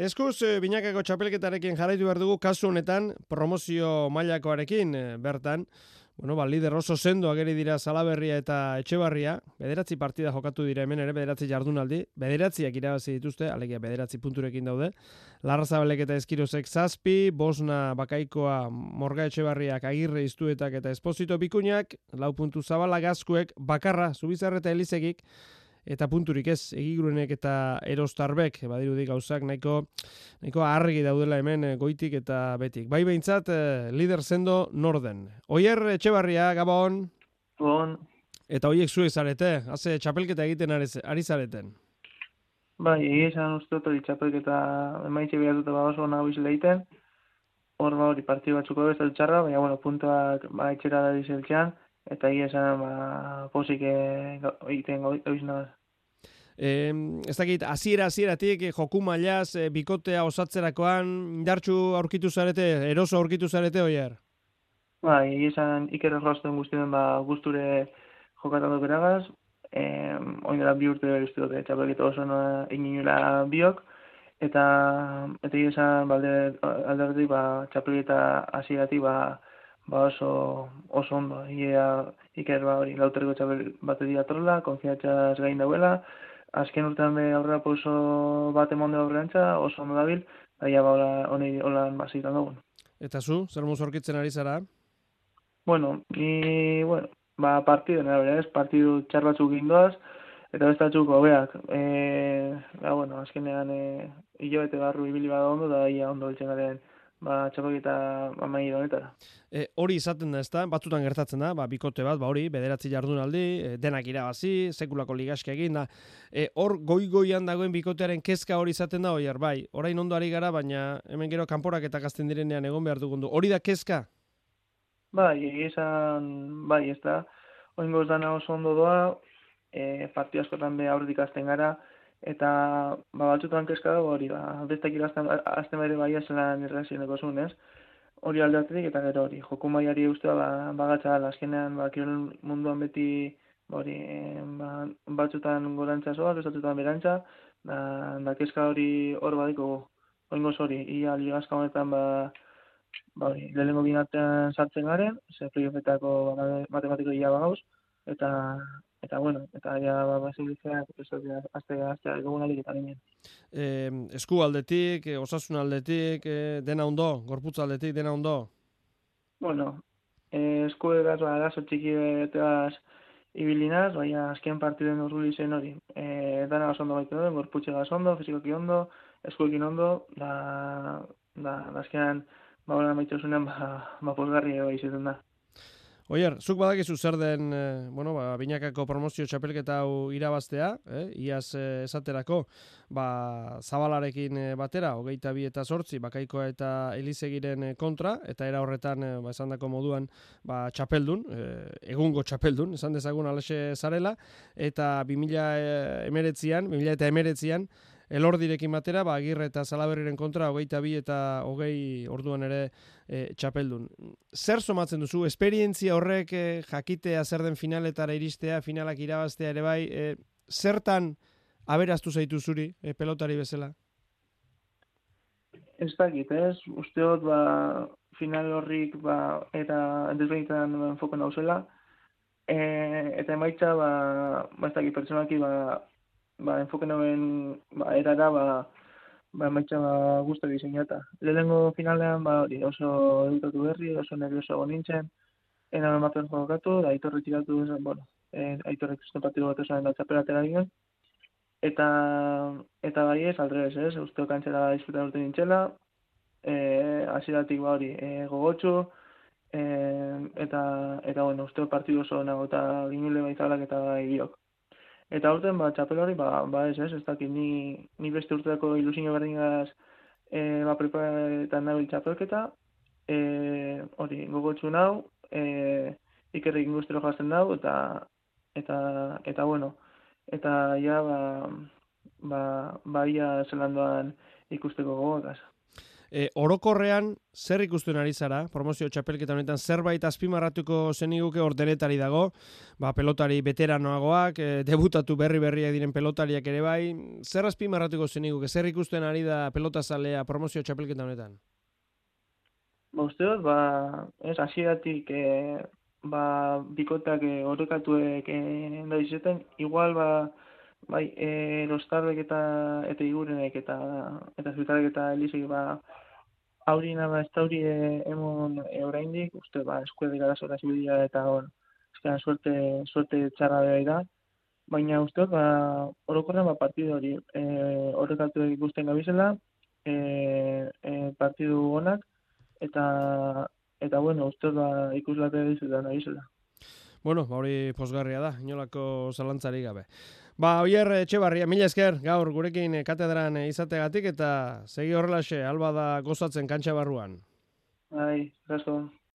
Eskuz, e, binakako txapelketarekin jarraitu behar dugu, kasu honetan, promozio mailakoarekin e, bertan, Bueno, ba, lider oso sendo ageri dira Salaberria eta Etxebarria, bederatzi partida jokatu dira hemen ere, bederatzi jardunaldi, bederatziak irabazi dituzte, alegia bederatzi punturekin daude, Larra Zabelek eta Eskirozek zazpi, Bosna Bakaikoa Morga Etxebarriak agirre iztuetak eta esposito bikuñak, lau puntu zabala gazkuek, bakarra, zubizarreta elizegik, eta punturik ez egigurenek eta erostarbek badirudi gauzak nahiko nahiko argi daudela hemen eh, goitik eta betik. Bai behintzat eh, lider sendo Norden. Oier Etxebarria Gabon. Gabon. Eta hoiek zuek zarete, haze txapelketa egiten ari zareten. Bai, esan uste hori txapelketa emaitxe behar dute ba oso nahu izleiten. Hor ba hori partio batzuko ez txarra, baina bueno, puntuak ba etxera da dizeltxean eta egia esan ba, posik eh, egiten goiz. Eh, ez dakit, aziera, azieratik, eh, joku mailaz, eh, bikotea osatzerakoan, indartxu aurkitu zarete, eroso aurkitu zarete, oier? Ba, egia esan iker errozten guztien ba, guzture jokatan dut beragaz, eh, oindela bi urte uste dute, txapelketa oso noa ininula biok, eta eta egia esan, ba, alderdi, ba, txapelketa azieratik, ba, ba oso, oso ondo. Ia, iker ba hori lauterko txabel bate dira trola, konfiatxaz gain dauela, azken urtean be aurrera oso bat emonde aurrerantza, oso ondo dabil, daia ba honi holan basitan dugun. Eta zu, zer muz ari zara? Bueno, ni, bueno, ba partidu, nera ez, partidu txar batzuk gindoaz, eta ez da txuko, beak, e, ba, bueno, azkenean, e, hilabete barru ibili bada ondo, da ia ondo eltsen garen, ba, txapaketa amai honetara. E, hori izaten da, ezta? Batzutan gertatzen da, ba, bikote bat, ba, hori, bederatzi jardunaldi, e, denak irabazi, sekulako ligaske egin da. E, hor, goi-goian dagoen bikotearen kezka hori izaten da, oiar, bai, orain ondo ari gara, baina hemen gero kanporak eta gazten direnean egon behar dugundu. Hori da kezka? Bai, egizan, bai, ez da, oingoz dana oso ondo doa, e, partio askotan be aurretik azten gara, eta ba batzutan kezka dago hori ba bestek irazten azten bere bai esan irrazioneko zuen ez? Hori aldatik eta gero hori joko mailari ustea ba bagatza azkenean ba kirol munduan beti hori ba batzutan gorantza soa batzutan berantza da da kezka hori hor badiko oingo hori ia ligaska honetan ba ba hori lehengo binatzen sartzen garen ze proiektuetako ba, matematiko ia bagauz eta eta bueno, eta ja ba basilizea eso ya hasta hasta alguna liga también. Eh, esku aldetik, eh, osasun aldetik, eh, dena ondo, gorputz aldetik dena ondo. Bueno, eh esku egas ba gaso txiki betas ibilinas, baina azken partiden urruli zen hori. Eh dana oso ondo baitu den, gorputze gas ondo, fisikoki ondo, esku ekin ondo, da da azkenan ba hola maitasunen ba ba posgarri bai izaten da. Oier, zuk badakizu zer den, e, bueno, ba, binakako promozio txapelketa hau irabaztea, eh? iaz eh, esaterako, ba, zabalarekin eh, batera, hogeita bi eta sortzi, bakaikoa eta elizegiren kontra, eta era horretan, e, ba, esan dako moduan, ba, txapeldun, egungo txapeldun, esan dezagun alexe zarela, eta 2000 emeretzian, 2000 eta emeretzian, elordirekin batera, ba, agirre eta salaberriren kontra, hogeita bi eta hogei orduan ere e, txapeldun. Zer somatzen duzu, esperientzia horrek e, jakitea zer den finaletara iristea, finalak irabaztea ere bai, e, zertan aberaztu zaitu zuri e, pelotari bezala? Ez dakit, ez, usteot, ba, final horrik, ba, eta desbenitan enfoken hauzela, e, eta emaitza, ba, ba, ez dakit, pertsonaki, ba, ba, enfoke noen ba, erara, ba, ba, maitxa ba, guztu diseinata. Lehenengo finalean, ba, hori, oso edutatu berri, oso nervioso egon nintzen, ena ematen jokatu, da aitorri tiratu, bueno, e, aitorrek zuzten partidu bat esan da txapelatera ginen, eta, eta bai ez, aldrebez ez, usteo kantxera disfrutan urte nintxela, e, asiratik ba hori, e, gogotxu, e, eta, eta bueno, usteo partidu oso nago, eta ginule baizalak eta bai biok. Eta urten, ba, txapel hori, ba, ba ez, ez, ez dakit, ni, ni beste urteako ilusio berdingaz e, ba, preparetan nabil txapelketa, e, hori, gogotxu nau, e, ikerrik ingustero jazten dau, eta, eta, eta, bueno, eta, ja, ba, ba, ba ia zelandoan ikusteko gogotaz. E, orokorrean, zer ikusten ari zara, promozio txapelketa honetan, zerbait azpimarratuko zeniguke hor denetari dago, ba, pelotari veteranoagoak, e, debutatu berri berriak diren pelotariak ere bai, zer azpimarratuko zeniguke, zer ikusten ari da pelota zalea promozio txapelketa honetan? Ba, uste dut, ba, ez, asiatik, e, ba, bikotak e, horrekatuek e, da izeten, igual, ba, bai, e, rostarbek eta eta igurenek eta eta zutarek eta elisek ba aurina ba ez dauri e, emon e, oraindik, uste ba eskuede gara zora zibidia eta hor, eskean suerte, suerte txarra da, baina uste ba orokorren ba partidu hori e, horrekatu ikusten gabizela, e, e, partidu honak, eta eta bueno, uste ba ikuslate dizutan gabizela. Bueno, ba hori posgarria da, inolako zalantzari gabe. Ba, oier, etxe mila esker, gaur gurekin katedran izategatik eta segi horrelaxe, alba da gozatzen kantxa barruan. Bai, gazo.